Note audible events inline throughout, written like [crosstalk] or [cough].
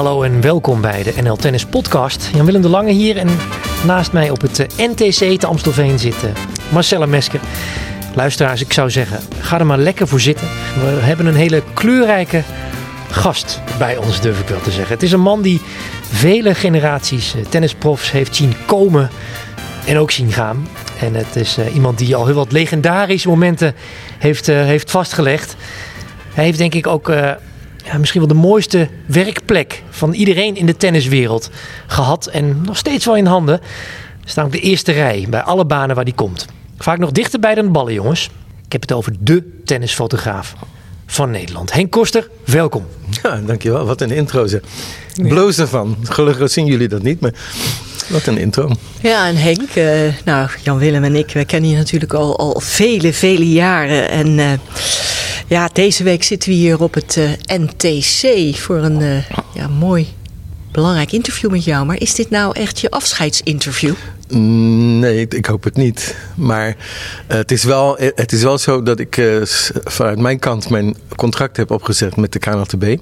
Hallo en welkom bij de NL Tennis Podcast. Jan-Willem de Lange hier en naast mij op het eh, NTC te Amstelveen zit eh, Marcella Mesker. Luisteraars, ik zou zeggen, ga er maar lekker voor zitten. We hebben een hele kleurrijke gast bij ons, durf ik wel te zeggen. Het is een man die vele generaties eh, tennisprofs heeft zien komen en ook zien gaan. En het is iemand die al heel wat legendarische momenten heeft, heeft vastgelegd. Hij heeft denk ik ook ja, misschien wel de mooiste werkplek van iedereen in de tenniswereld gehad. En nog steeds wel in handen. Staan op de eerste rij bij alle banen waar die komt. Vaak nog dichterbij dan de ballen, jongens. Ik heb het over de tennisfotograaf van Nederland. Henk Koster, welkom. Ja, dankjewel. Wat een intro zeg. Bloos ervan. Gelukkig zien jullie dat niet, maar wat een intro. Ja, en Henk, uh, nou, Jan-Willem en ik, we kennen je natuurlijk al, al vele, vele jaren. En uh, ja, deze week zitten we hier op het eh, NTC voor een ja, mooi, belangrijk interview met jou. Maar is dit nou echt je afscheidsinterview? Nee, ik, hoop het niet. Maar uh, het, is wel, het is wel zo dat ik uh, vanuit mijn kant mijn contract heb opgezet met de KNLTB.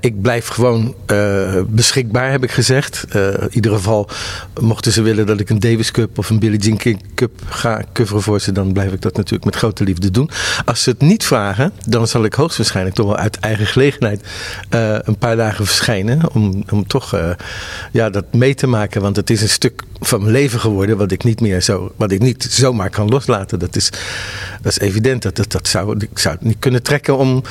Ik blijf gewoon beschikbaar, heb ik gezegd. in ieder geval, mochten ze willen dat ik een Davis Cup of een Billie Jean King Cup ga coveren voor ze, dan blijf ik dat natuurlijk met grote liefde doen. Als ze het niet vragen, dan zal ik hoogstwaarschijnlijk toch wel uit eigen gelegenheid een paar dagen verschijnen. Om, om toch ja, dat mee te maken, want het is een stuk van mijn leven geworden, wat ik niet meer zo, wat ik niet zomaar kan loslaten. Dat is, dat is evident. Dat, dat, dat zou, ik zou het niet kunnen trekken om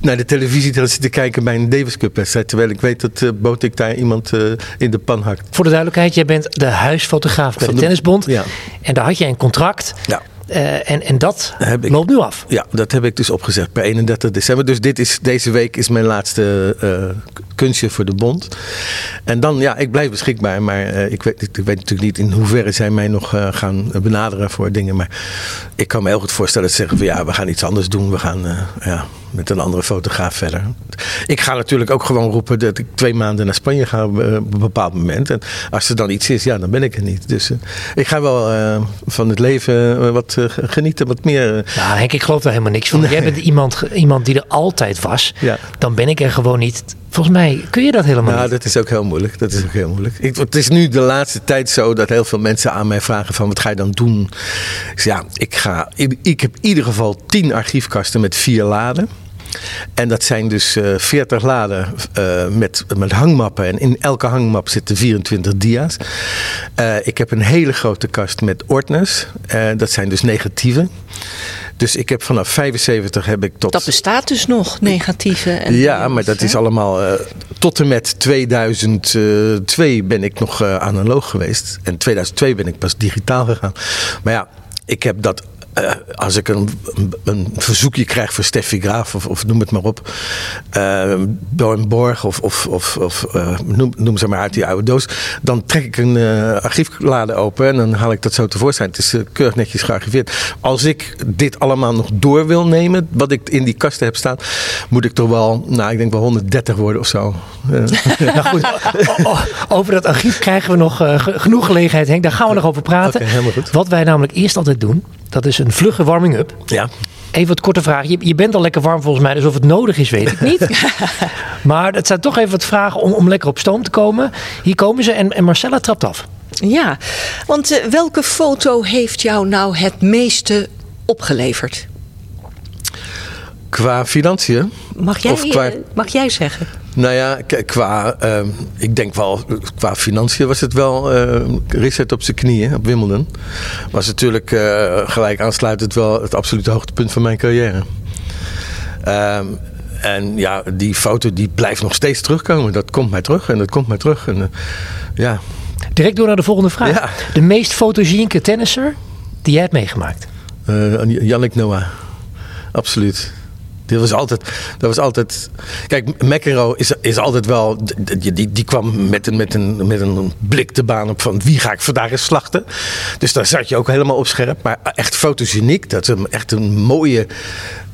naar de televisie te zitten kijken bij een Davis Cup wedstrijd. Terwijl ik weet dat uh, boot ik daar iemand uh, in de pan hakt. Voor de duidelijkheid, jij bent de huisfotograaf bij de, de Tennisbond. Ja. En daar had jij een contract. Ja. Uh, en, en dat ik, loopt nu af. Ja, dat heb ik dus opgezet per 31 december. Dus dit is, deze week is mijn laatste uh, kunstje voor de bond. En dan, ja, ik blijf beschikbaar. Maar uh, ik, weet, ik, weet natuurlijk niet in hoeverre zij mij nog gaan benaderen voor dingen. Maar ik kan me heel goed voorstellen dat ze zeggen van ja, we gaan iets anders doen. We gaan, ja, met een andere fotograaf verder. Ik ga natuurlijk ook gewoon roepen dat ik twee maanden naar Spanje ga op een bepaald moment. En als er dan iets is, ja, dan ben ik er niet. Dus uh, ik ga wel uh, van het leven uh, wat genieten, wat meer. Nou, Henk, ik geloof daar helemaal niks van. Nee. Jij bent iemand, iemand die er altijd was. Ja. Dan ben ik er gewoon niet. Volgens mij kun je dat helemaal nou, niet. dat is ook heel moeilijk. Dat is ook heel moeilijk. Ik, het is nu de laatste tijd zo dat heel veel mensen aan mij vragen van wat ga je dan doen? Dus ja, ik ga. Ik, ik heb in ieder geval tien archiefkasten met vier laden. En dat zijn dus uh, eh, 40 laden uh, met, met hangmappen. En in elke hangmap zitten 24 dia's. Uh, ik heb een hele grote kast met ordners. dat zijn dus negatieven. Dus ik heb vanaf 75 heb ik tot. Dat bestaat dus nog, negatieve. En ja, maar dat is allemaal. Uh, tot en met 2002 ben ik nog uh, analoog geweest. En 2002 ben ik pas digitaal gegaan. Maar ja, ik heb dat uh, als ik een, een, verzoekje krijg voor Steffi Graaf of, of noem het maar op, uh, borg of, of, of, of uh, noem, noem, ze maar uit die oude doos, dan trek ik een archieflade open en dan haal ik dat zo tevoorschijn. Het is keurig netjes gearchiveerd. Als ik dit allemaal nog door wil nemen, wat ik in die kasten heb staan, moet ik toch wel, nou ik denk wel 130 worden of zo. [laughs] nou goed, over dat archief krijgen we nog genoeg gelegenheid, Henk. Daar gaan we nog over praten. Okay, helemaal goed. Wat wij namelijk eerst altijd doen, dat is een vlugge warming-up. Ja. Even wat korte vragen. Je, je, bent al lekker warm volgens mij, dus of het nodig is, weet ik niet. [laughs] maar het zijn toch even wat vragen om, om lekker op stoom te komen. Hier komen ze en, en Marcella trapt af. Ja, want uh, welke foto heeft jou nou het meeste opgeleverd? Qua financiën? Mag jij, of qua... mag jij zeggen? Nou ja, qua, uh, ik denk wel, qua financiën was het wel uh, Richard op zijn knieën op Wimbledon. Was natuurlijk uh, gelijk aansluitend wel het absolute hoogtepunt van mijn carrière. Ehm, en ja, die foto die blijft nog steeds terugkomen. Dat komt mij terug en dat komt mij terug. En, ja. Direct door naar de volgende vraag. Ja. De meest fotogenieke tennisser die jij hebt meegemaakt? Yannick Noah. Absoluut. Dat was altijd. Dat was altijd kijk, McEnroe is, is altijd wel. Die, die, die kwam met een, met, een, met een blik de baan op van wie ga ik vandaag eens slachten. Dus daar zat je ook helemaal op scherp. Maar echt fotogeniek. Dat is echt een mooie.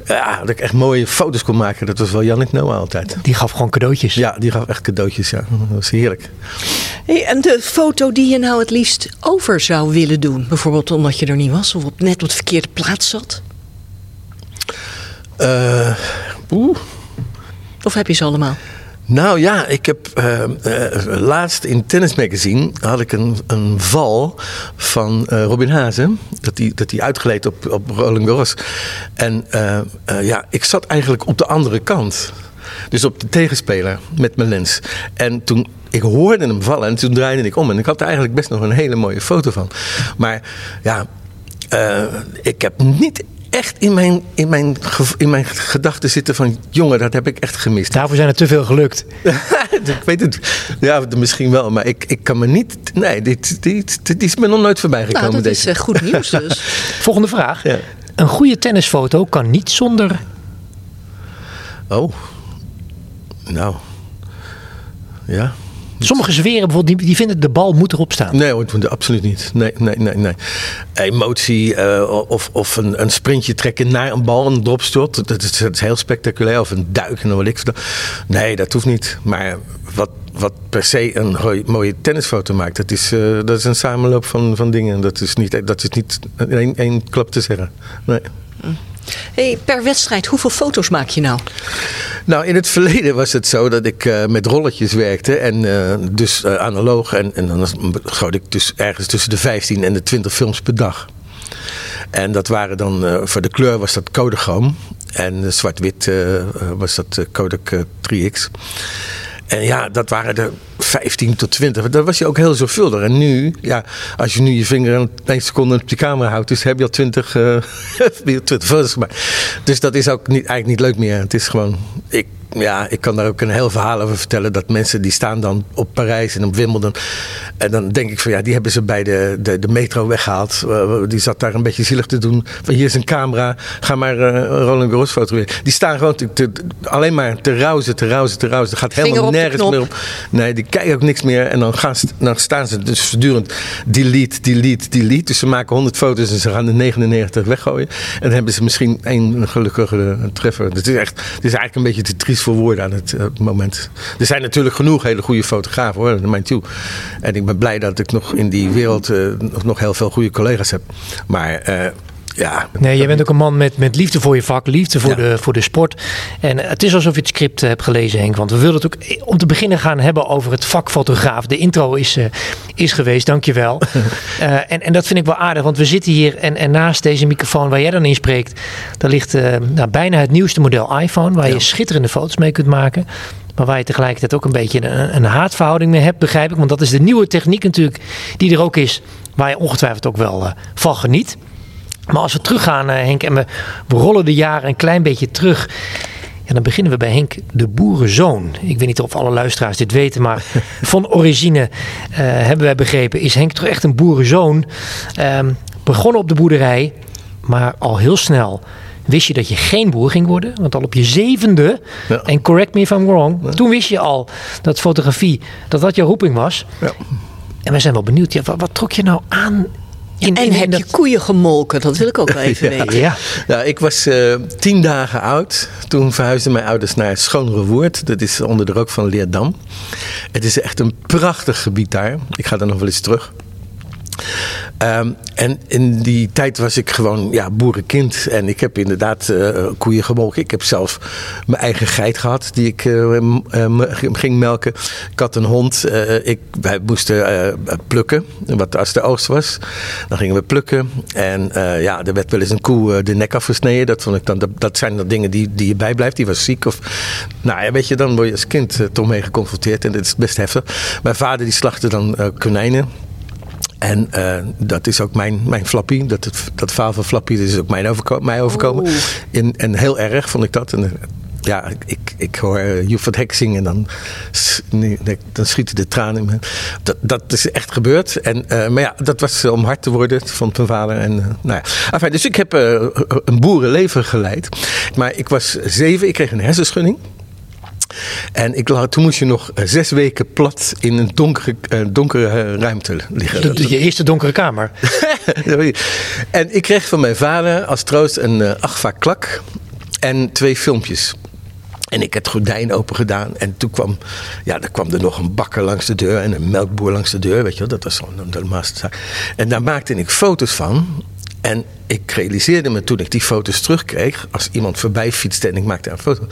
Ja, dat ik echt mooie foto's kon maken. Dat was wel Jannik Noah altijd. Die gaf gewoon cadeautjes. Ja, die gaf echt cadeautjes. Ja, dat was heerlijk. Hey, en de foto die je nou het liefst over zou willen doen? Bijvoorbeeld omdat je er niet was of op, net op de verkeerde plaats zat? Uh, Of heb je ze allemaal? Nou ja, ik heb uh, uh, laatst in Tennis Magazine had ik een, een val van uh, Robin Hazen. Dat hij dat die uitgeleed op, op Roland Garros. En ja, ik zat eigenlijk op de andere kant. Dus op de tegenspeler met mijn lens. En toen ik hoorde hem vallen en toen draaide ik om. En ik had er eigenlijk best nog een hele mooie foto van. Maar ja, ik heb niet echt in mijn, in mijn, in mijn gedachten zitten van... jongen, dat heb ik echt gemist. Daarvoor zijn er te veel gelukt. [laughs] ik weet het. Ja, misschien wel. Maar ik, ik kan me niet... Nee, dit, dit, dit is me nog nooit voorbij gekomen. Nou, dat is uh, goed nieuws [laughs] dus. Volgende vraag. Ja. Een goede tennisfoto kan niet zonder... Oh. Nou. Ja. Sommige zweren bijvoorbeeld, die, die vinden de bal moet erop staan. Nee hoor, absoluut niet. Nee, nee, nee, nee. Emotie uh, of, of een, een sprintje trekken naar een bal, een dropstort. Dat is, dat is heel spectaculair. Of een duik en dan wat ik. Nee, dat hoeft niet. Maar wat, wat per se een mooie tennisfoto maakt, dat is, uh, dat is een samenloop van, van dingen. Dat is niet, dat is niet één, één klap te zeggen. Nee. Mm. Hey, per wedstrijd, hoeveel foto's maak je nou? Nou, in het verleden was het zo dat ik uh, met rolletjes werkte. En uh, dus uh, analoog. En, en dan schoot ik dus ergens tussen de 15 en de 20 films per dag. En dat waren dan, voor de kleur was dat Kodachroom. En zwart-wit was dat Kodak 3X. En ja, dat waren er 15 tot 20. Dat was je ook heel zorgvuldig. En nu, ja, als je nu je vinger een, een seconde op die camera houdt, dus heb je al 20, uh, 20 foto's gemaakt. Dus dat is ook niet, eigenlijk niet leuk meer. Het is gewoon, ik, ja, ik kan daar ook een heel verhaal over vertellen. Dat mensen die staan dan op Parijs en op Wimbledon. En dan denk ik van ja, die hebben ze bij de, de, de metro weggehaald. Uh, die zat daar een beetje zielig te doen. Van hier is een camera, ga maar uh, Roland Garros fotograferen. Die staan gewoon te, te, alleen maar te rauzen, te rauzen, te rauzen. Er gaat helemaal nergens meer op. Nee, die kijken ook niks meer. En dan, gaan, dan staan ze dus voortdurend delete, delete, delete. Dus ze maken 100 foto's en ze gaan de 99 weggooien. En dan hebben ze misschien één gelukkige treffer. Het is, echt, het is eigenlijk een beetje te triest voor woorden aan het uh, moment. Er zijn natuurlijk genoeg hele goede fotografen hoor, naar mij toe. En ik ben blij dat ik nog in die wereld nog, nog heel veel goede collega's heb. Maar uh, ja. Nee, jij bent ook een man met, met liefde voor je vak, liefde voor, de, voor de sport. En het is alsof je het script hebt gelezen, Henk. Want we wilden het ook om te beginnen gaan hebben over het vak fotograaf. De intro is, uh, is geweest, dankjewel. uh, [laughs] en, en dat vind ik wel aardig, want we zitten hier en, en naast deze microfoon waar jij dan in spreekt, daar ligt uh, nou, bijna het nieuwste model iPhone, waar ja. je schitterende foto's mee kunt maken. Maar waar je tegelijkertijd ook een beetje een, een haatverhouding mee hebt, begrijp ik. Want dat is de nieuwe techniek natuurlijk die er ook is, waar je ongetwijfeld ook wel van geniet. Maar als we teruggaan, uh, Henk, en we, we rollen de jaren een klein beetje terug. Ja, dan beginnen we bij Henk de Boerenzoon. Ik weet niet of alle luisteraars dit weten, maar [laughs] van origine uh, hebben wij begrepen, is Henk toch echt een boerenzoon. Um, begonnen op de boerderij, maar al heel snel wist je dat je geen boer ging worden. Want al op je zevende, ja. en correct me if I'm wrong, ja. toen wist je al dat fotografie, dat dat jouw roeping was. Ja. En we zijn wel benieuwd, ja, wat, wat trok je nou aan in, en in heb dat... je koeien gemolken? Dat wil ik ook [laughs] wel even ja. weten. Ja. ja, ik was uh, tien dagen oud. Toen verhuisden mijn ouders naar Schoonrewoerd. Dat is onder de rook van Leerdam. Het is echt een prachtig gebied daar. Ik ga daar nog wel eens terug. Um, en in die tijd was ik gewoon ja, boerenkind. En ik heb inderdaad uh, koeien gemolken. Ik heb zelf mijn eigen geit gehad die ik uh, ging melken. Ik had een hond. Ik, wij moesten plukken. Wat als de oogst was, dan gingen we plukken. En ja, er werd wel eens een koe de nek afgesneden. Dat, vond ik dan, dat, dat zijn dan dingen die, die je bijblijft. Die was ziek. Of, nou ja, weet je, dan word je als kind toch mee geconfronteerd. En dat is best heftig. Mijn vader die slachtte dan konijnen. En uh, dat is ook mijn, mijn flappie. Dat, dat verhaal van flappie dat is ook mijn overko mij overkomen. In, en heel erg vond ik dat. En, uh, ja, ik, ik hoor uh, Joep van Hek zingen en dan, dan schieten de tranen in me. Dat, dat is echt gebeurd. En, maar ja, dat was om hard te worden van mijn vader. En, nou ja. enfin, dus ik heb een boerenleven geleid. Maar ik was zeven, ik kreeg een hersenschudding. En ik, toen moest je nog zes weken plat in een donkere, donkere ruimte liggen. Je eerste donkere kamer. [laughs] en ik kreeg van mijn vader als troost een Agfa klak en twee filmpjes. En ik heb het gordijn open gedaan. En toen kwam, ja, er kwam er nog een bakker langs de deur en een melkboer langs de deur. Weet je wel, dat was zo'n normaalste zaak. En daar maakte ik foto's van. En ik realiseerde me toen ik die foto's terugkreeg, als iemand voorbij fietste en ik maakte een foto.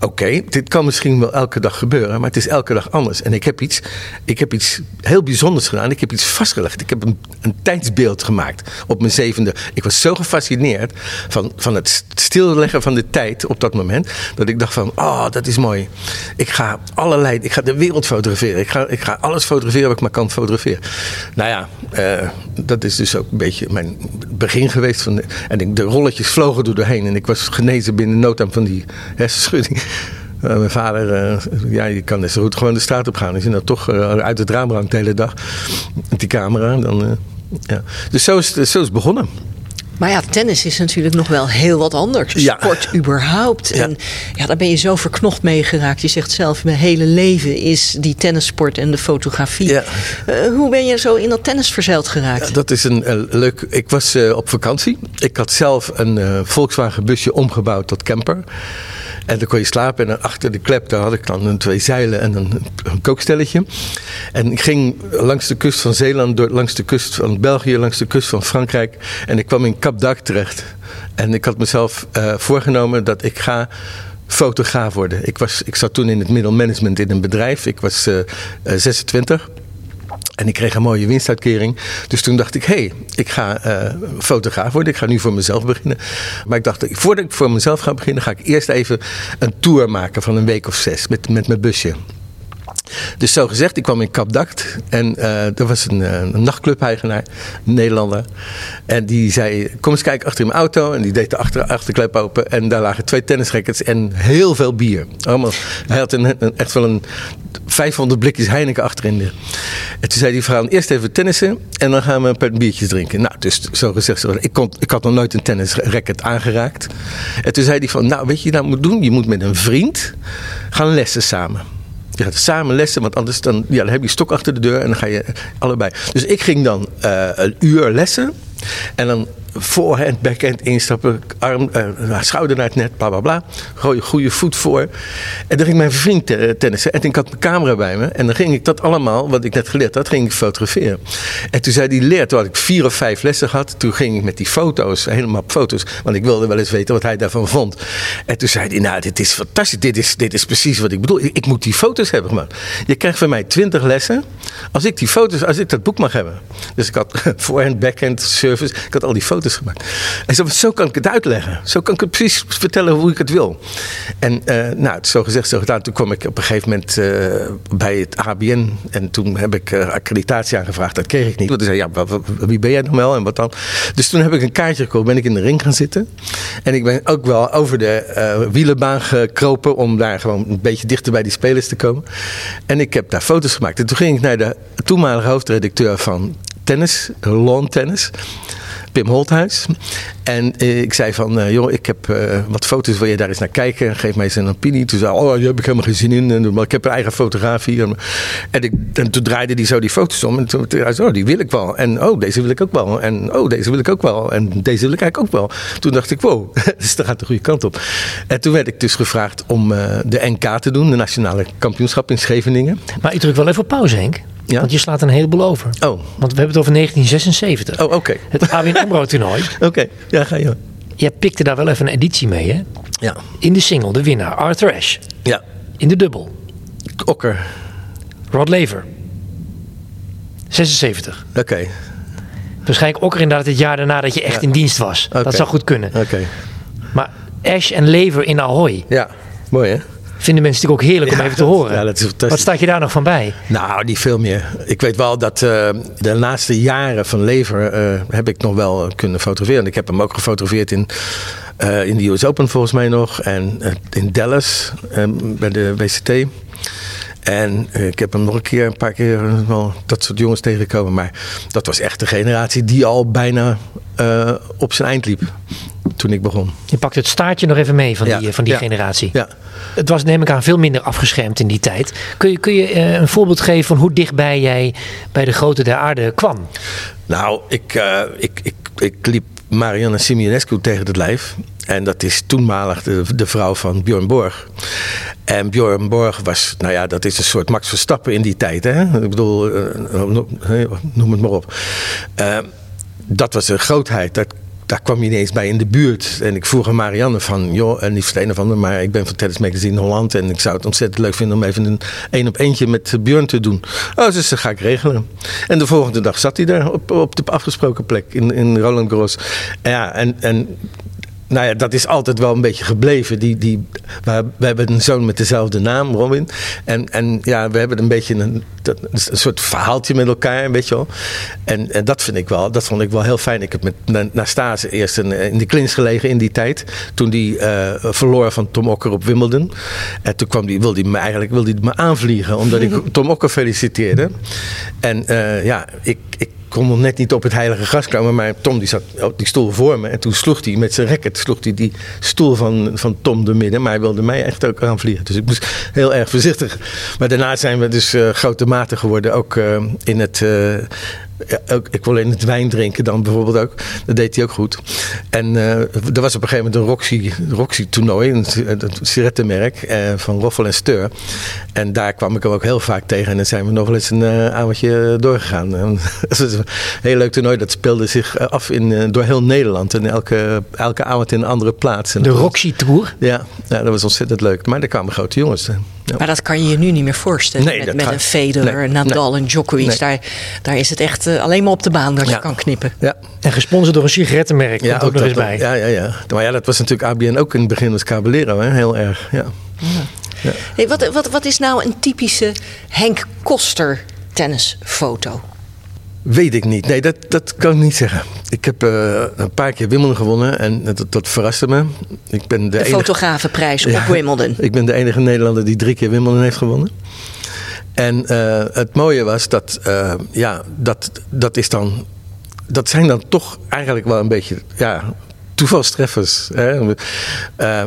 Oké, dit kan misschien wel elke dag gebeuren, maar het is elke dag anders. En ik heb iets, ik heb iets heel bijzonders gedaan. Ik heb iets vastgelegd. Ik heb een, een tijdsbeeld gemaakt op mijn zevende. Ik was zo gefascineerd van, van het stilleggen van de tijd op dat moment, dat ik dacht van, oh, dat is mooi. Ik ga allerlei, ik ga de wereld fotograferen. Ik ga, ik ga alles fotograferen wat ik maar kan fotograferen. Nou ja, uh, dat is dus ook een beetje mijn begin geweest. Van de, en de rolletjes vlogen er doorheen. En ik was genezen binnen nood van die hersenschudding. Uh, [laughs] mijn vader, uh, ja, je kan net zo goed gewoon de straat op gaan. Als je nou toch uh, uit het raam hangt de hele dag met die camera, dan. ja. Dus zo is, zo is het begonnen. Maar ja, tennis is natuurlijk nog wel heel wat anders. Ja. Sport überhaupt. Ja. En ja, daar ben je zo verknocht mee geraakt. Je zegt zelf, mijn hele leven is die tennissport en de fotografie. Ja. Uh, hoe ben je zo in dat tennis verzeild geraakt? Dat is een uh, leuk... Ik was uh, op vakantie. Ik had zelf een Volkswagen busje omgebouwd tot camper. En dan kon je slapen en achter de klep daar had ik dan een, twee zeilen en een, kookstelletje. En ik ging langs de kust van Zeeland, door, langs de kust van België, langs de kust van Frankrijk. En ik kwam in Cap d'Ac terecht. En ik had mezelf uh, voorgenomen dat ik ga fotograaf worden. Ik, was, ik zat toen in het middelmanagement in een bedrijf. Ik was uh, uh, 26. En ik kreeg een mooie winstuitkering. Dus toen dacht ik, hé, hey, ik ga uh, fotograaf worden. Ik ga nu voor mezelf beginnen. Maar ik dacht, voordat ik voor mezelf ga beginnen, ga ik eerst even een tour maken van een week of zes met, met mijn busje. Dus zo gezegd, ik kwam in Kapdakt en uh, er was een, een nachtclub-eigenaar, een Nederlander. En die zei, kom eens kijken achter mijn auto. En die deed de achter, achterklep open en daar lagen twee tennisrackets en heel veel bier. Allemaal, hij had echt wel een 500 blikjes Heineken achterin. En toen zei die vrouw, eerst even tennissen en dan gaan we een paar biertjes drinken. Nou, dus zo gezegd, ik, kon, ik had nog nooit een tennisracket aangeraakt. En toen zei hij van, nou weet je, je nou moet doen? Je moet met een vriend gaan lessen samen. Je gaat samen lessen, want anders dan, ja, dan heb je stok achter de deur en dan ga je allebei. Dus ik ging dan uh, een uur lessen. En dan voorhand, backhand instappen, arm, uh, schouder naar het net, bla bla bla. Gooi je goede voet voor. En dan ging mijn vriend tennissen. En ik had mijn camera bij me. En dan ging ik dat allemaal, wat ik net geleerd had, ging ik fotograferen. En toen zei hij leert, toen had ik vier of vijf lessen gehad. Toen ging ik met die foto's, helemaal foto's. Want ik wilde wel eens weten wat hij daarvan vond. En toen zei hij, nou, dit is fantastisch. Dit is, dit is precies wat ik bedoel. Ik, ik moet die foto's hebben, man. Je krijgt van mij twintig lessen. Als ik die foto's, als ik dat boek mag hebben. Dus ik had [laughs] voorhand, backhand, service. Ik had al die foto's gemaakt. En zo, zo kan ik het uitleggen. Zo kan ik het precies vertellen hoe ik het wil. En uh, nou, zo gezegd, zo gedaan. Toen kwam ik op een gegeven moment uh, bij het ABN. En toen heb ik uh, accreditatie aangevraagd. Dat kreeg ik niet. Toen zei ja, wie ben jij dan wel en wat dan? Dus toen heb ik een kaartje gekocht. Ben ik in de ring gaan zitten. En ik ben ook wel over de wielenbaan gekropen. Om daar gewoon een beetje dichter bij die spelers te komen. En ik heb daar foto's gemaakt. En toen ging ik naar de toenmalige hoofdredacteur van tennis, lawn tennis. Pim Holthuis. En eh, ik zei van, uh, joh, ik heb uh, wat foto's, wil je daar eens naar kijken? Geef mij eens een opinie. Toen zei oh, daar heb ik helemaal geen zin in. Maar ik heb een eigen fotograaf hier. En, ik, en toen draaide hij zo die foto's om. En toen zei oh, die wil ik wel. En oh, deze wil ik ook wel. En oh, deze wil ik ook wel. En deze wil ik eigenlijk ook wel. Toen dacht ik, wow, [laughs] dus dat gaat de goede kant op. En toen werd ik dus gevraagd om de NK te doen. De Nationale Kampioenschap in Scheveningen. Maar ik druk wel even op pauze, Henk. Ja? Want je slaat een heleboel over. Oh. Want we hebben het over 1976. Oh, oké. Okay. Het ABN AMRO toernooi. [laughs] Oké, okay. ja, ga je. Je pikte daar wel even een editie mee, hè? Ja. In de single, de winnaar, Arthur Ashe. Ja. In de dubbel. Okker. Rod Lever. 76. Oké. Okay. Waarschijnlijk Okker inderdaad het jaar daarna dat je echt ja. in dienst was. Dat zou goed kunnen. Oké. Maar Ashe en Lever in Ahoy. Ja, mooi hè? Vinden mensen natuurlijk ook heerlijk om even te horen. Ja, dat is Wat staat je daar nog van bij? Nou, niet veel meer. Ik weet wel dat uh, de laatste jaren van Lever uh, heb ik nog wel kunnen fotograferen. Ik heb hem ook gefotografeerd in, uh, in de US Open volgens mij nog. En in Dallas bij de WCT. En ik heb hem nog een keer, een paar keer wel dat soort jongens tegengekomen. Maar dat was echt de generatie die al bijna uh, op zijn eind liep. Toen ik begon. Je pakt het staartje nog even mee van die, ja, van die ja, generatie. Ja. Het was neem ik aan veel minder afgeschermd in die tijd. Kun je, kun je uh, een voorbeeld geven van hoe dichtbij jij bij de grote der aarde kwam? Nou, ik, uh, ik, ik, ik liep Marianne Simionescu tegen het lijf. En dat is toenmalig de, de, vrouw van Bjorn Borg. En Bjorn Borg was, nou ja, dat is een soort Max Verstappen in die tijd. Hè? Ik bedoel, noem het maar op. Uh, dat was een grootheid. Dat daar kwam je ineens bij in de buurt. En ik vroeg aan Marianne van, joh, en niet voor het een of ander, maar ik ben van Tennis Magazine Holland. En ik zou het ontzettend leuk vinden om even een één op eentje met Björn te doen. Oh, dus dat ga ik regelen. En de volgende dag zat hij daar op, op de afgesproken plek in, in Roland Garros. Ja, en, en nou ja, dat is altijd wel een beetje gebleven. Die, die, we, we hebben een zoon met dezelfde naam, Robin. En, en ja, we hebben een beetje een, een soort verhaaltje met elkaar, weet je wel. En, en dat vind ik wel, dat vond ik wel heel fijn. Ik heb met Nastase eerst een, in de klins gelegen in die tijd. Toen die uh, verloor van Tom Okker op Wimbledon. En toen kwam die, wilde hij me eigenlijk wilde me aanvliegen, omdat ik [laughs] Tom Okker feliciteerde. En uh, ja, ik, ik kon nog net niet op het heilige gras komen. Maar Tom die zat op die stoel voor me. En toen sloeg hij met zijn racket sloeg hij die stoel van, van Tom de midden. Maar hij wilde mij echt ook aanvliegen. Dus ik moest heel erg voorzichtig. Maar daarna zijn we dus uh, grote mate geworden. Ook uh, in het... Ik wil in het wijn drinken dan bijvoorbeeld ook. Dat deed hij ook goed. En uh, er was op een gegeven moment een Roxy, Roxy toernooi, een, een sigarettenmerk uh, van Roffel en Steur. En daar kwam ik hem ook heel vaak tegen. En dan zijn we nog wel eens een uh, avondje doorgegaan. [laughs] dat was een heel leuk toernooi. Dat speelde zich af in, door heel Nederland. En elke, elke avond in een andere plaats. En de Roxy Tour? Ja, ja, dat was ontzettend leuk. Maar daar kwamen grote jongens. Ja. Maar dat kan je je nu niet meer voorstellen. Nee, met, met gaat, een Federer, nee, Nadal nee, en Djokovic. Daar, daar is het echt uh, alleen maar op de baan dat ja. je kan knippen. Ja. En gesponsord door een sigarettenmerk. Ja, ook nog eens bij. Ja, ja, ja. Maar ja, dat was natuurlijk ABN ook in het begin als Caballero. Hè? Heel erg, ja. ja. Hey, wat, wat, wat is nou een typische Henk Koster tennisfoto? Weet ik niet. Nee, dat, dat kan ik niet zeggen. Ik heb uh, een paar keer Wimbledon gewonnen en dat, dat verraste me. Ik ben de, de enige... fotografenprijs ja, op Wimbledon. Ik ben de enige Nederlander die drie keer Wimbledon heeft gewonnen. En uh, het mooie was dat, uh, ja, dat, dat is dan. Dat zijn dan toch eigenlijk wel een beetje ja, toevalstreffers. Hè. Uh,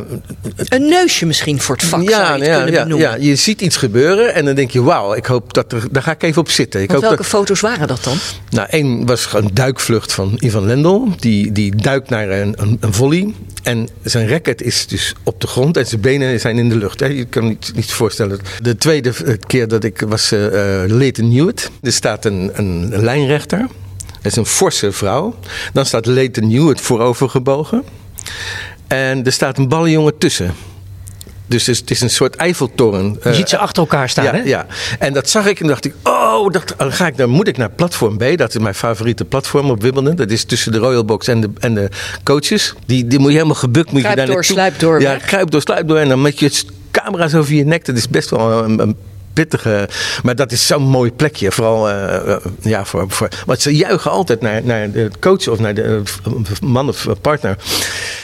een neusje misschien voor het vak ja, zou je ja, kunnen ja, benoemen. ja, je ziet iets gebeuren en dan denk je, wauw, ik hoop dat er, daar ga ik even op zitten. Ik hoop welke dat, foto's waren dat dan? nou, één was een duikvlucht van Ivan Lendl. Die, die duikt naar een, een, een volley. En zijn racket is dus op de grond en zijn benen zijn in de lucht. Hè. Je kan niet, niet voorstellen. De tweede keer dat ik was uh, Leighton Hewitt. Er staat een, een lijnrechter. Dat is een forse vrouw. Dan staat Leighton Hewitt voorovergebogen. En er staat een ballenjongen tussen. Dus het is een soort Eiffeltoren. Je ziet ze achter elkaar staan, ja, hè? Ja, en dat zag ik en dacht ik, oh, dat, dan ga ik, dan moet ik naar platform B. Dat is mijn favoriete platform op Wimbledon. Dat is tussen de Royal Box en de, en de coaches. Die, die moet je helemaal gebukt. Moet Kruip je daar door, sluip door. Ja, weg. kruip door, sluip door. En dan met je camera's over je nek. Dat is best wel een, een pittige. Maar dat is zo'n mooi plekje. Vooral uh, ja, voor, voor. Want ze juichen altijd naar, naar de coach of naar de man of partner.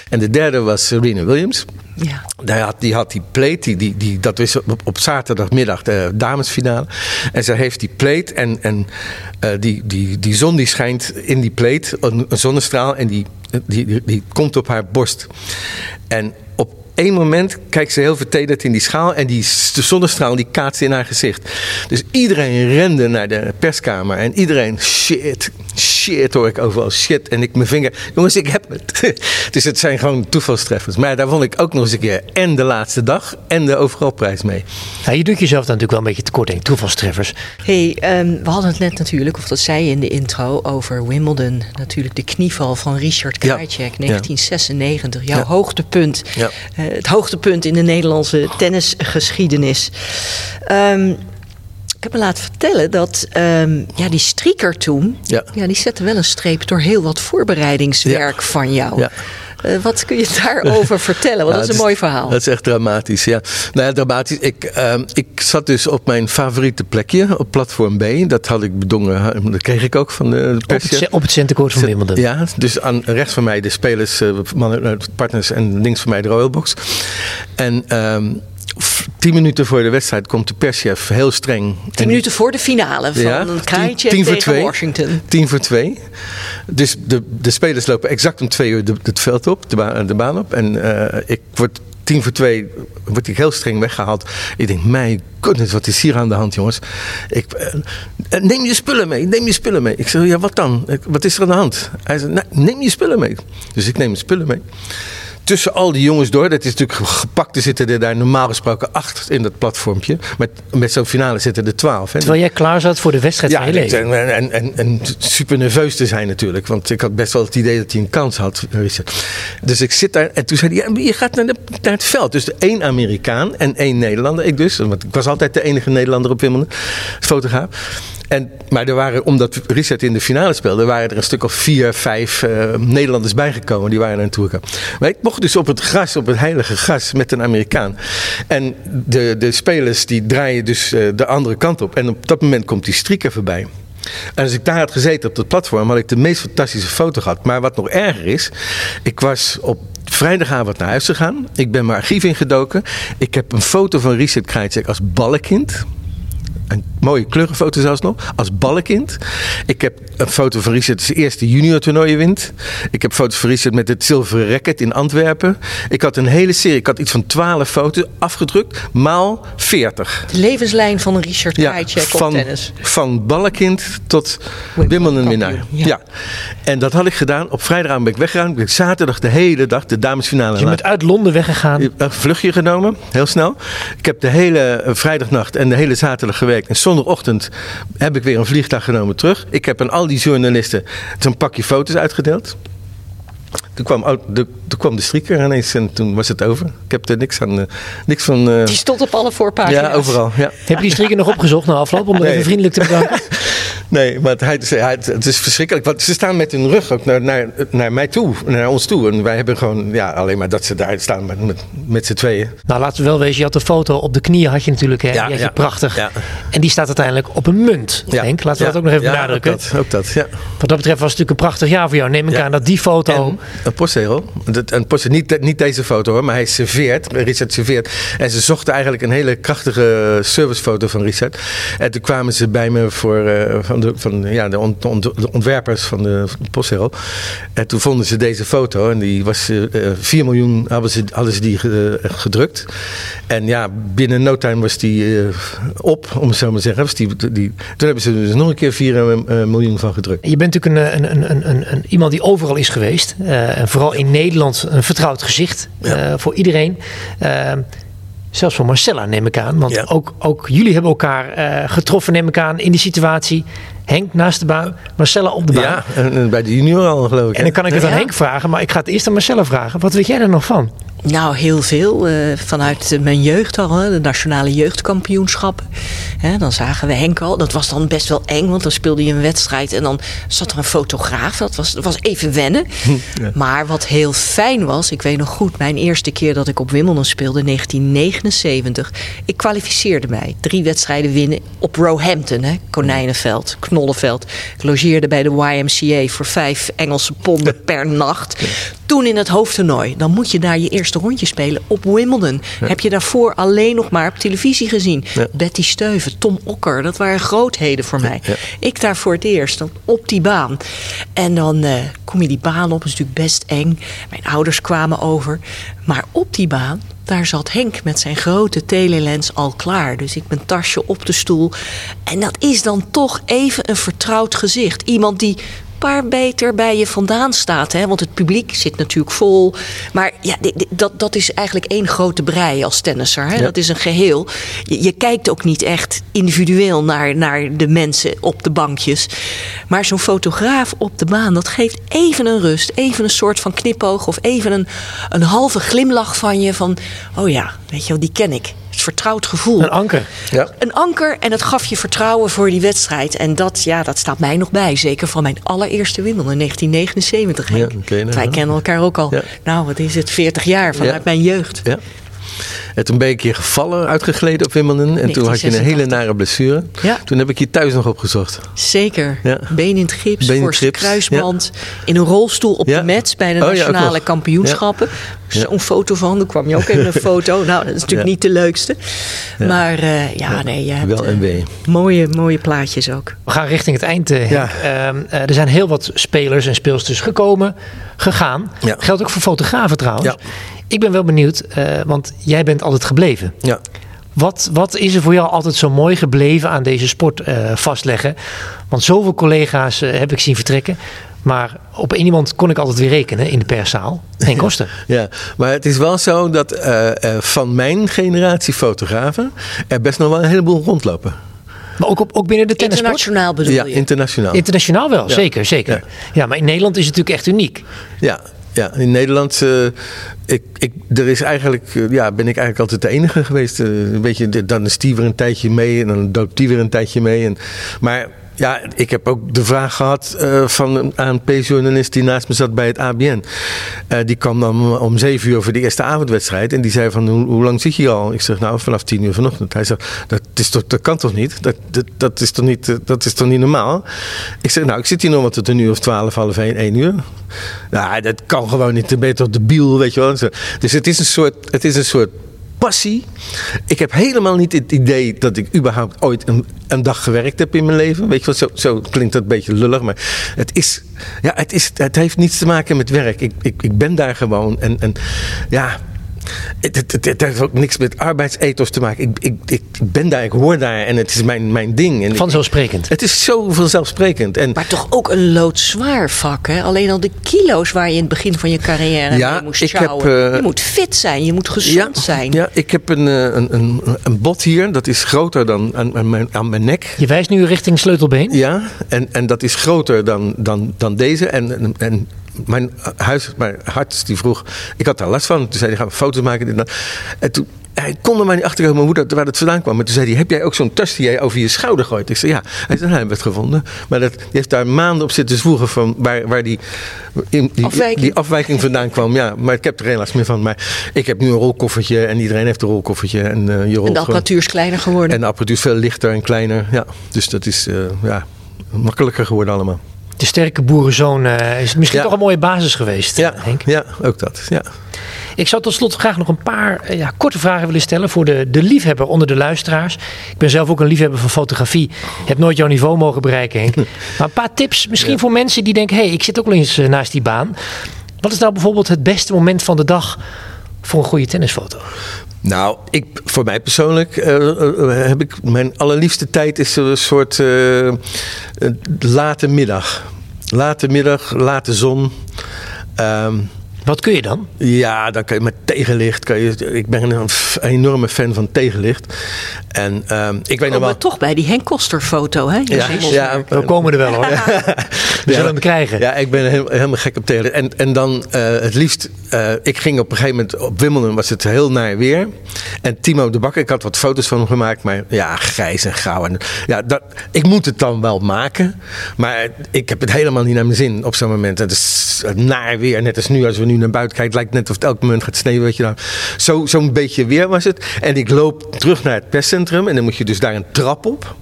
En de derde was Serena Williams. Ja. Daar had, die had die plate, die, die, die, dat is op, op zaterdagmiddag de damesfinale. En ze heeft die plate en, en uh, die, die, die zon die schijnt in die plate, een, een zonnestraal, en die, die, die, die komt op haar borst. En op één moment kijkt ze heel vertederd in die schaal en die de zonnestraal die kaatst in haar gezicht. Dus iedereen rende naar de perskamer en iedereen shit, shit hoor ik overal shit en ik mijn vinger, jongens ik heb het. [laughs] dus het zijn gewoon toevalstreffers. Maar daar vond ik ook nog eens een keer en de laatste dag en de overalprijs mee. Ja, je doet jezelf dan natuurlijk wel een beetje tekort in toevalstreffers. Hey, um, we hadden het net natuurlijk, of dat zei je in de intro, over Wimbledon. Natuurlijk de knieval van Richard Krajicek, ja. 1996. Jouw Ja. hoogtepunt. Ja. Uh, het hoogtepunt in de Nederlandse tennisgeschiedenis. Um, ik heb me laten vertellen dat um, ja, die strieker toen, Ja. ja, die zette wel een streep door heel wat voorbereidingswerk van jou. Ja. Uh, wat kun je daarover [laughs] vertellen? Want Ja, dat is een mooi verhaal. Dat is echt dramatisch, ja. Nou ja, dramatisch. Ik, ehm, ik zat dus op mijn favoriete plekje, op platform B. Dat had ik bedongen, dat kreeg ik ook van de Op het, ce- op het centenkoord van Wimbledon. Ja, dus aan rechts van mij de spelers, eh, mannen, eh, partners en links van mij de Royal Box. En ehm, tien minuten voor de wedstrijd komt de perschef heel streng. Tien En- minuten voor de finale van Ja, een voor tegen twee. Washington. Tien voor twee. Dus de, de spelers lopen exact om twee uur de, het veld op, de, baan, de baan op. En eh, ik word tien voor twee, word ik heel streng weggehaald. Ik denk, mijn goodness, wat is hier aan de hand, jongens? Ik, eh, eh, neem je spullen mee, neem je spullen mee. Ik zeg, ja, wat dan? Wat is er aan de hand? Hij "Nou, neem je spullen mee. Dus ik neem mijn spullen mee. Tussen al die jongens door, dat is natuurlijk gepakt, er zitten er daar normaal gesproken acht in dat platformpje. Met, met zo'n finale zitten er twaalf. Hè. Terwijl jij klaar zat voor de wedstrijd Ja, van je leven. en, en, en, en super nerveus te zijn natuurlijk. Want ik had best wel het idee dat hij een kans had. Dus ik zit daar en toen zei hij, ja, je gaat naar, de, naar het veld. Dus één Amerikaan en één Nederlander. Ik dus, want ik was altijd de enige Nederlander op Wimbledon, fotograaf. En, maar er waren, omdat Richard in de finale speelde, waren er een stuk of vier, vijf eh, Nederlanders bijgekomen. Die waren er naartoe gekomen. Maar ik mocht dus op het gras, op het heilige gras, met een Amerikaan. En de, de spelers die draaien dus eh, de andere kant op. En op dat moment komt die strieker voorbij. En als ik daar had gezeten op dat platform, had ik de meest fantastische foto gehad. Maar wat nog erger is, ik was op vrijdagavond naar huis gegaan. Ik ben mijn archief ingedoken. Ik heb een foto van Richard Krajicek als ballenkind. Een mooie kleurenfoto zelfs nog. Als ballenkind. Ik heb een foto van Richard zijn eerste junior toernooien wint. Ik heb foto's van Richard met het zilveren racket in Antwerpen. Ik had een hele serie. Ik had iets van 12 foto's afgedrukt. Maal 40. De levenslijn van een Richard op van, tennis. van ballenkind tot Wimbledon winnaar. kampioen, Ja. ja. En dat had ik gedaan. Op vrijdagavond ben ik weggegaan. Ik ben zaterdag de hele dag de damesfinale. Dus je bent uit Londen weggegaan. een vluchtje genomen, heel snel. Ik heb de hele eh, vrijdagnacht en de hele zaterdag gewerkt. En zondagochtend heb ik weer een vliegtuig genomen terug. Ik heb aan al die journalisten zo'n pakje foto's uitgedeeld. Toen kwam, de, toen kwam de ineens en toen was het over. Ik heb er niks, aan, eh, niks van... eh, Die stond op alle voorpagina's. ja, overal. Ja. Heb je die strikken nog opgezocht na afloop om er Nee. even vriendelijk te bedanken? [laughs] Nee, maar het, hij, hij- het is verschrikkelijk. Want ze staan met hun rug ook naar, naar, naar mij toe, naar ons toe. En wij hebben gewoon, ja, alleen maar dat ze daar staan met, met, met z'n tweeën. Nou, laten we wel wezen, je had de foto op de knieën, had je natuurlijk, hè? Ja, die had je ja. prachtig. Ja. En die staat uiteindelijk op een munt, Ja. Henk. Laten we Ja. dat ook nog even Ja, benadrukken. Ook dat, ook dat, ja. Wat dat betreft was het natuurlijk een prachtig jaar voor jou. Neem ik Ja. aan dat die foto... En een postzegel. Een. Niet, niet deze foto hoor, maar hij serveert. Richard serveert. En ze zochten eigenlijk een hele krachtige servicefoto van Richard. En toen kwamen ze bij me voor, eh, van, de, van ja, de, ont- ont- de ontwerpers van de, van. En toen vonden ze deze foto. En die was eh, eh, 4 miljoen hadden ze, die ge- eh, gedrukt. En ja, binnen no time was die eh, op, om het zo maar te zeggen. Was die, die, toen hebben ze er dus nog een keer 4 eh, miljoen van gedrukt. Je bent natuurlijk een, een, een, een, iemand die overal is geweest. Eh, en vooral in Nederland een vertrouwd gezicht eh, voor iedereen. Eh, zelfs voor Marcella neem ik aan. Want Ja. ook, ook jullie hebben elkaar eh, getroffen neem ik aan in die situatie. Henk naast de baan, Marcella op de baan. Ja, en, en bij de junior al geloof ik. En dan kan ik het aan. Henk vragen, maar ik ga het eerst aan Marcella vragen. Wat weet jij er nog van? Nou, heel veel. eh, vanuit mijn jeugd al, hè, de nationale jeugdkampioenschappen. Hè, dan zagen we Henk al. Dat was dan best wel eng, want dan speelde je een wedstrijd en dan zat er een fotograaf. Dat was, dat was even wennen. [laughs] Maar wat heel fijn was, ik weet nog goed, mijn eerste keer dat ik op Wimbledon speelde, in 1979. Ik kwalificeerde mij. Drie wedstrijden winnen op Roehampton, hè, Konijnenveld, Knollenveld. Ik logeerde bij de YMCA voor vijf Engelse ponden [laughs] per nacht. Toen in het hoofdtoernooi, dan moet je daar je eerste rondje spelen op Wimbledon. Heb je daarvoor alleen nog maar op televisie gezien. Ja. Betty Steuven, Tom Okker, dat waren grootheden voor mij. Ja. Ik daar voor het eerst, dan op die baan. En dan eh, kom je die baan op, dat is natuurlijk best eng. Mijn ouders kwamen over. Maar op die baan, daar zat Henk met zijn grote telelens al klaar. Dus ik mijn tasje op de stoel. En dat is dan toch even een vertrouwd gezicht. Iemand die paar beter bij je vandaan staat. Hè? Want het publiek zit natuurlijk vol. Maar ja, dat, dat is eigenlijk één grote brei als tennisser. Hè? Ja. Dat is een geheel. Je, je kijkt ook niet echt individueel naar, naar de mensen op de bankjes. Maar zo'n fotograaf op de baan, dat geeft even een rust. Even een soort van knipoog. Of even een, een halve glimlach van je. Van, oh ja, weet je wel, die ken ik. Het vertrouwd gevoel. Een anker. Ja. Een anker en het gaf je vertrouwen voor die wedstrijd. En dat, ja, dat staat mij nog bij. Zeker van mijn allereerste Wimbledon in 1979. Ja, Henk. nou, Wij kennen elkaar ook al. Ja. Nou, wat is het? 40 jaar vanuit Ja. mijn jeugd. Ja. En toen ben ik een gevallen, uitgegleden op Wimbledon. En toen had je een hele 1986. nare blessure. Ja. Toen heb ik je thuis nog opgezocht. Zeker. Ja. Been in het gips, Been in het gips, kruisband. In een rolstoel op Ja. de mat bij de Oh, ja, ook nationale nog. kampioenschappen. Zo'n foto van, daar kwam je ook even een [laughs] foto. Nou, dat is natuurlijk Ja. niet de leukste. Maar eh, ja, nee, je hebt Wel eh, en wee. mooie, mooie plaatjes ook. We gaan richting het eind. Henk. Ja. Eh, er zijn heel wat spelers en speelsters gekomen, gegaan. Ja. Geldt ook voor fotografen trouwens. Ja. Ik ben wel benieuwd, eh, want jij bent altijd gebleven. Ja. Wat, wat is er voor jou altijd zo mooi gebleven aan deze sport eh, vastleggen? Want zoveel collega's eh, heb ik zien vertrekken. Maar op één iemand kon ik altijd weer rekenen in de perszaal. Geen [laughs] kosten. Ja, maar het is wel zo dat uh, uh, van mijn generatie fotografen er best nog wel een heleboel rondlopen. Maar ook, op, ook binnen de tennisport? Internationaal bedoel ja, je? internationaal. Internationaal wel, ja. zeker, zeker. Ja. ja. maar in Nederland is het natuurlijk echt uniek. Ja, ja, in Nederland, uh, ik, ik, er is eigenlijk, uh, ja, ben ik eigenlijk altijd de enige geweest. Uh, weet je, dan is die weer een tijdje mee en dan doopt die weer een tijdje mee. En, maar ja, ik heb ook de vraag gehad uh, van een ANP-journalist die naast me zat bij het ABN. Uh, die kwam dan om zeven uur voor de eerste avondwedstrijd. En die zei van, hoe, lang zit je al? Ik zeg, nou, vanaf tien uur vanochtend. Hij zegt, dat, is toch, dat kan toch niet? Dat, dat, is toch niet? dat is toch niet normaal? Ik zeg, nou, ik zit hier nog wat tot een uur of twaalf, half één, één uur. Nou, dat kan gewoon niet. Dan ben je toch debiel, weet je wel. Dus het is een soort, het is een soort passie. Ik heb helemaal niet het idee dat ik überhaupt ooit een, een dag gewerkt heb in mijn leven. Weet je wel, zo, zo, klinkt dat een beetje lullig. Maar het, is, ja, het, is, het heeft niets te maken met werk. Ik, ik, ik ben daar gewoon. En, en ja, het, het, het, het, heeft ook niks met arbeidsethos te maken. Ik, ik, ik ben daar, ik hoor daar en het is mijn, mijn ding. En vanzelfsprekend. Ik, het is zo vanzelfsprekend. En, maar toch ook een loodzwaar vak. Hè? Alleen al de kilo's waar je in het begin van je carrière ja, mee moest ik heb, uh, Je moet fit zijn, je moet gezond ja, zijn. Ja, ik heb een, een, een, een bot hier. Dat is groter dan aan, aan, mijn, aan mijn nek. Je wijst nu richting sleutelbeen? Ja, en, en dat is groter dan, dan, dan deze. En, en mijn huis, mijn hart, die vroeg. Ik had daar last van. Toen zei hij: gaan we foto's maken. En, en toen. Hij kon er maar niet achterkomen hoe dat, waar dat vandaan kwam. Maar toen zei hij: Heb jij ook zo'n tas die jij over je schouder gooit? Ik zei: Ja. Hij zei: Nou, hebben we het gevonden. Maar dat, die heeft daar maanden op zitten zwoegen. Van waar, waar die, in, die, afwijking. die afwijking vandaan kwam. Ja, maar ik heb er last meer van. Maar ik heb nu een rolkoffertje. En iedereen heeft een rolkoffertje. En, uh, je rolt en de apparatuur is kleiner geworden. En de apparatuur is veel lichter en kleiner. Ja, dus dat is uh, ja, makkelijker geworden allemaal. De sterke boerenzoon uh, is misschien ja. toch een mooie basis geweest, ja, Henk? Ja, ook dat. Ja. Ik zou tot slot graag nog een paar uh, ja, korte vragen willen stellen voor de, de liefhebber onder de luisteraars. Ik ben zelf ook een liefhebber van fotografie. Heb nooit jouw niveau mogen bereiken, Henk. [laughs] maar een paar tips misschien ja. voor mensen die denken: hé, hey, ik zit ook wel eens uh, naast die baan. Wat is nou bijvoorbeeld het beste moment van de dag voor een goede tennisfoto? Nou, ik, voor mij persoonlijk uh, uh, heb ik mijn allerliefste tijd is een soort late middag. Late middag, late zon. Um, Wat kun je dan? Ja, dan kan je met tegenlicht. Kan je, ik ben een, een enorme fan van tegenlicht. En um, ik weet nog wel. toch bij die Henk Koster foto, hè? Ja, ja, we komen er wel hoor. [laughs] We zullen hem krijgen. Ja, ik ben helemaal, helemaal gek op tegenlicht. En, en dan uh, het liefst. Uh, ik ging op een gegeven moment op Wimbledon was het heel naar weer. En Timo de Bakker, ik had wat foto's van hem gemaakt, maar ja, grijs en grauw. En, ja, dat, ik moet het dan wel maken, maar ik heb het helemaal niet naar mijn zin op zo'n moment. Het is naar weer, net als nu als we nu naar buiten kijken, het lijkt net of het elk moment gaat sneeuwen. Weet je nou. Zo, zo'n beetje weer was het. En ik loop terug naar het perscentrum en dan moet je dus daar een trap op.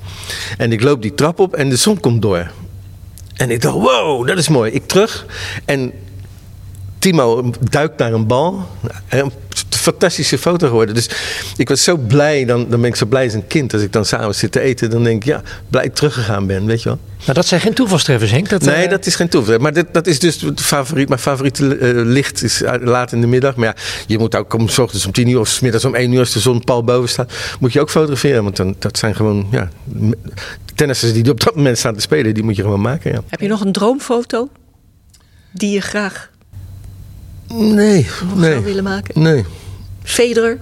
En ik loop die trap op en de zon komt door. En ik dacht, wow, dat is mooi. Ik terug en Timo duikt naar een bal. Een fantastische foto geworden. Dus ik was zo blij. Dan, dan ben ik zo blij als een kind. Als ik dan samen zit te eten. Dan denk ik, ja, blij ik teruggegaan ben. Weet je wel. Nou, dat zijn geen toevalstreffers, Henk. Dat, nee, uh... dat is geen toeval. Maar dit, dat is dus favoriet. Mijn favoriete uh, licht is laat in de middag. Maar ja, je moet ook om, s ochtends om tien uur of s middags om één uur als de zon pal boven staat. Moet je ook fotograferen. Want dan, dat zijn gewoon, ja, tennissers die op dat moment staan te spelen. Die moet je gewoon maken, ja. Heb je nog een droomfoto? Die je graag Nee, nee. zou willen maken? Nee. Federer?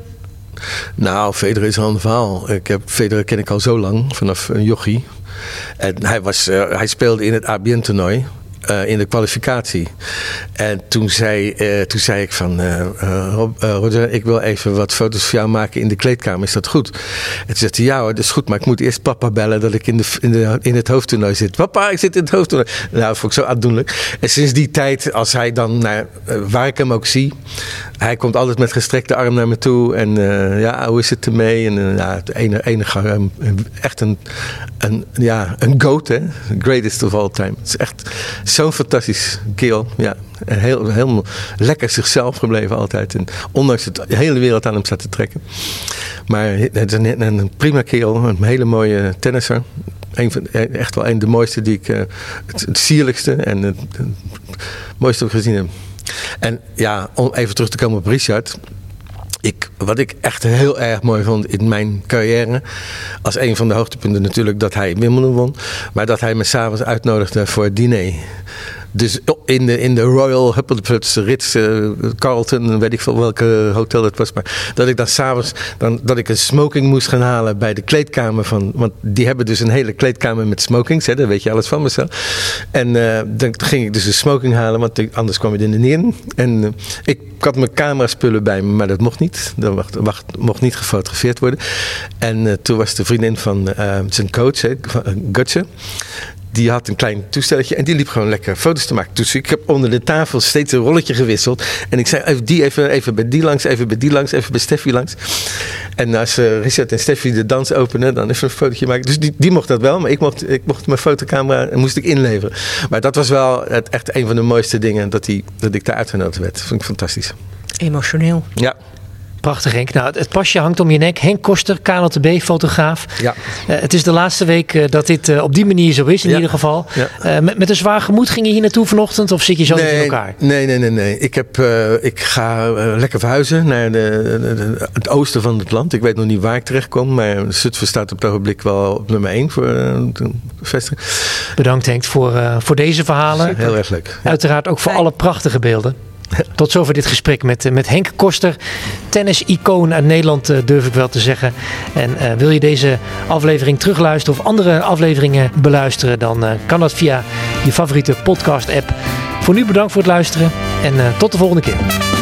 Nou, Federer is een verhaal. Ik heb, Federer ken ik al zo lang, vanaf een jochie. En hij, was, uh, hij speelde in het ABN-toernooi. Uh, in de kwalificatie. En toen zei, uh, toen zei ik van, uh, Roger, ik wil even wat foto's van jou maken in de kleedkamer. Is dat goed? En toen zei hij, ja hoor, dat is goed, maar ik moet eerst papa bellen dat ik in, de, in, de, in het hoofdtoernooi zit. Papa, ik zit in het hoofdtoernooi. Nou, dat vond ik zo aandoenlijk. En sinds die tijd, als hij dan, naar, waar ik hem ook zie, hij komt altijd met gestrekte arm naar me toe. En ja, hoe is het ermee? En ja, het enige, enige echt een, een, ja, een goat, hè? Greatest of all time. Het is echt zo'n fantastisch keel. Ja, heel, helemaal lekker zichzelf gebleven altijd. En ondanks het de hele wereld aan hem staat te trekken. Maar het is een, prima keel, een hele mooie tennisser. Van, echt wel een de mooiste die ik. Het, het sierlijkste en het, het mooiste gezien heb. En ja, om even terug te komen op Richard. Ik, wat ik echt heel erg mooi vond in mijn carrière. Als een van de hoogtepunten natuurlijk dat hij Wimbledon won. Maar dat hij me s'avonds uitnodigde voor het diner. Dus in de, in de Royal Huppelputs, Ritz, uh, Carlton, weet ik veel welke hotel het was. Maar dat ik dan s'avonds, dat ik een smoking moest gaan halen bij de kleedkamer van. Want die hebben dus een hele kleedkamer met smokings, hè, daar weet je alles van mezelf. En uh, dan ging ik dus een smoking halen, want anders kwam je er niet in. En uh, ik had mijn camera-spullen bij me, maar dat mocht niet. Dat mocht, wacht, mocht niet gefotografeerd worden. En toen was de vriendin van zijn coach, hè, Gutje die had een klein toestelletje en die liep gewoon lekker foto's te maken. Dus ik heb onder de tafel steeds een rolletje gewisseld. En ik zei, even die even, even bij die langs, even bij die langs, even bij Steffi langs. En als uh, Richard en Steffi de dans openen, dan even een fotootje maken. Dus die, die mocht dat wel, maar ik mocht, ik mocht mijn fotocamera moest ik inleveren. Maar dat was wel het, echt een van de mooiste dingen dat, die, dat ik daar uitgenodigd werd. Dat vond ik fantastisch. Emotioneel. Ja. Prachtig Henk. Nou, het pasje hangt om je nek. Henk Koster, KNLTB, fotograaf. Ja. Uh, het is de laatste week uh, dat dit uh, op die manier zo is in ja. ieder geval. Ja. met, met een zwaar gemoed ging je hier naartoe vanochtend of zit je zo nee, in elkaar? Nee, nee, nee. nee. Ik, heb, ik ga lekker verhuizen naar de, de, de, het oosten van het land. Ik weet nog niet waar ik terecht kom, maar Zutphen staat op het ogenblik wel op nummer 1 voor de vestiging. Bedankt Henk voor, voor deze verhalen. Heel erg leuk. Uiteraard ook voor alle prachtige beelden. Tot zover dit gesprek met, met Henk Koster, tennis-icoon uit Nederland, uh, durf ik wel te zeggen. En uh, wil je deze aflevering terugluisteren of andere afleveringen beluisteren, dan kan dat via je favoriete podcast-app. Voor nu bedankt voor het luisteren en tot de volgende keer.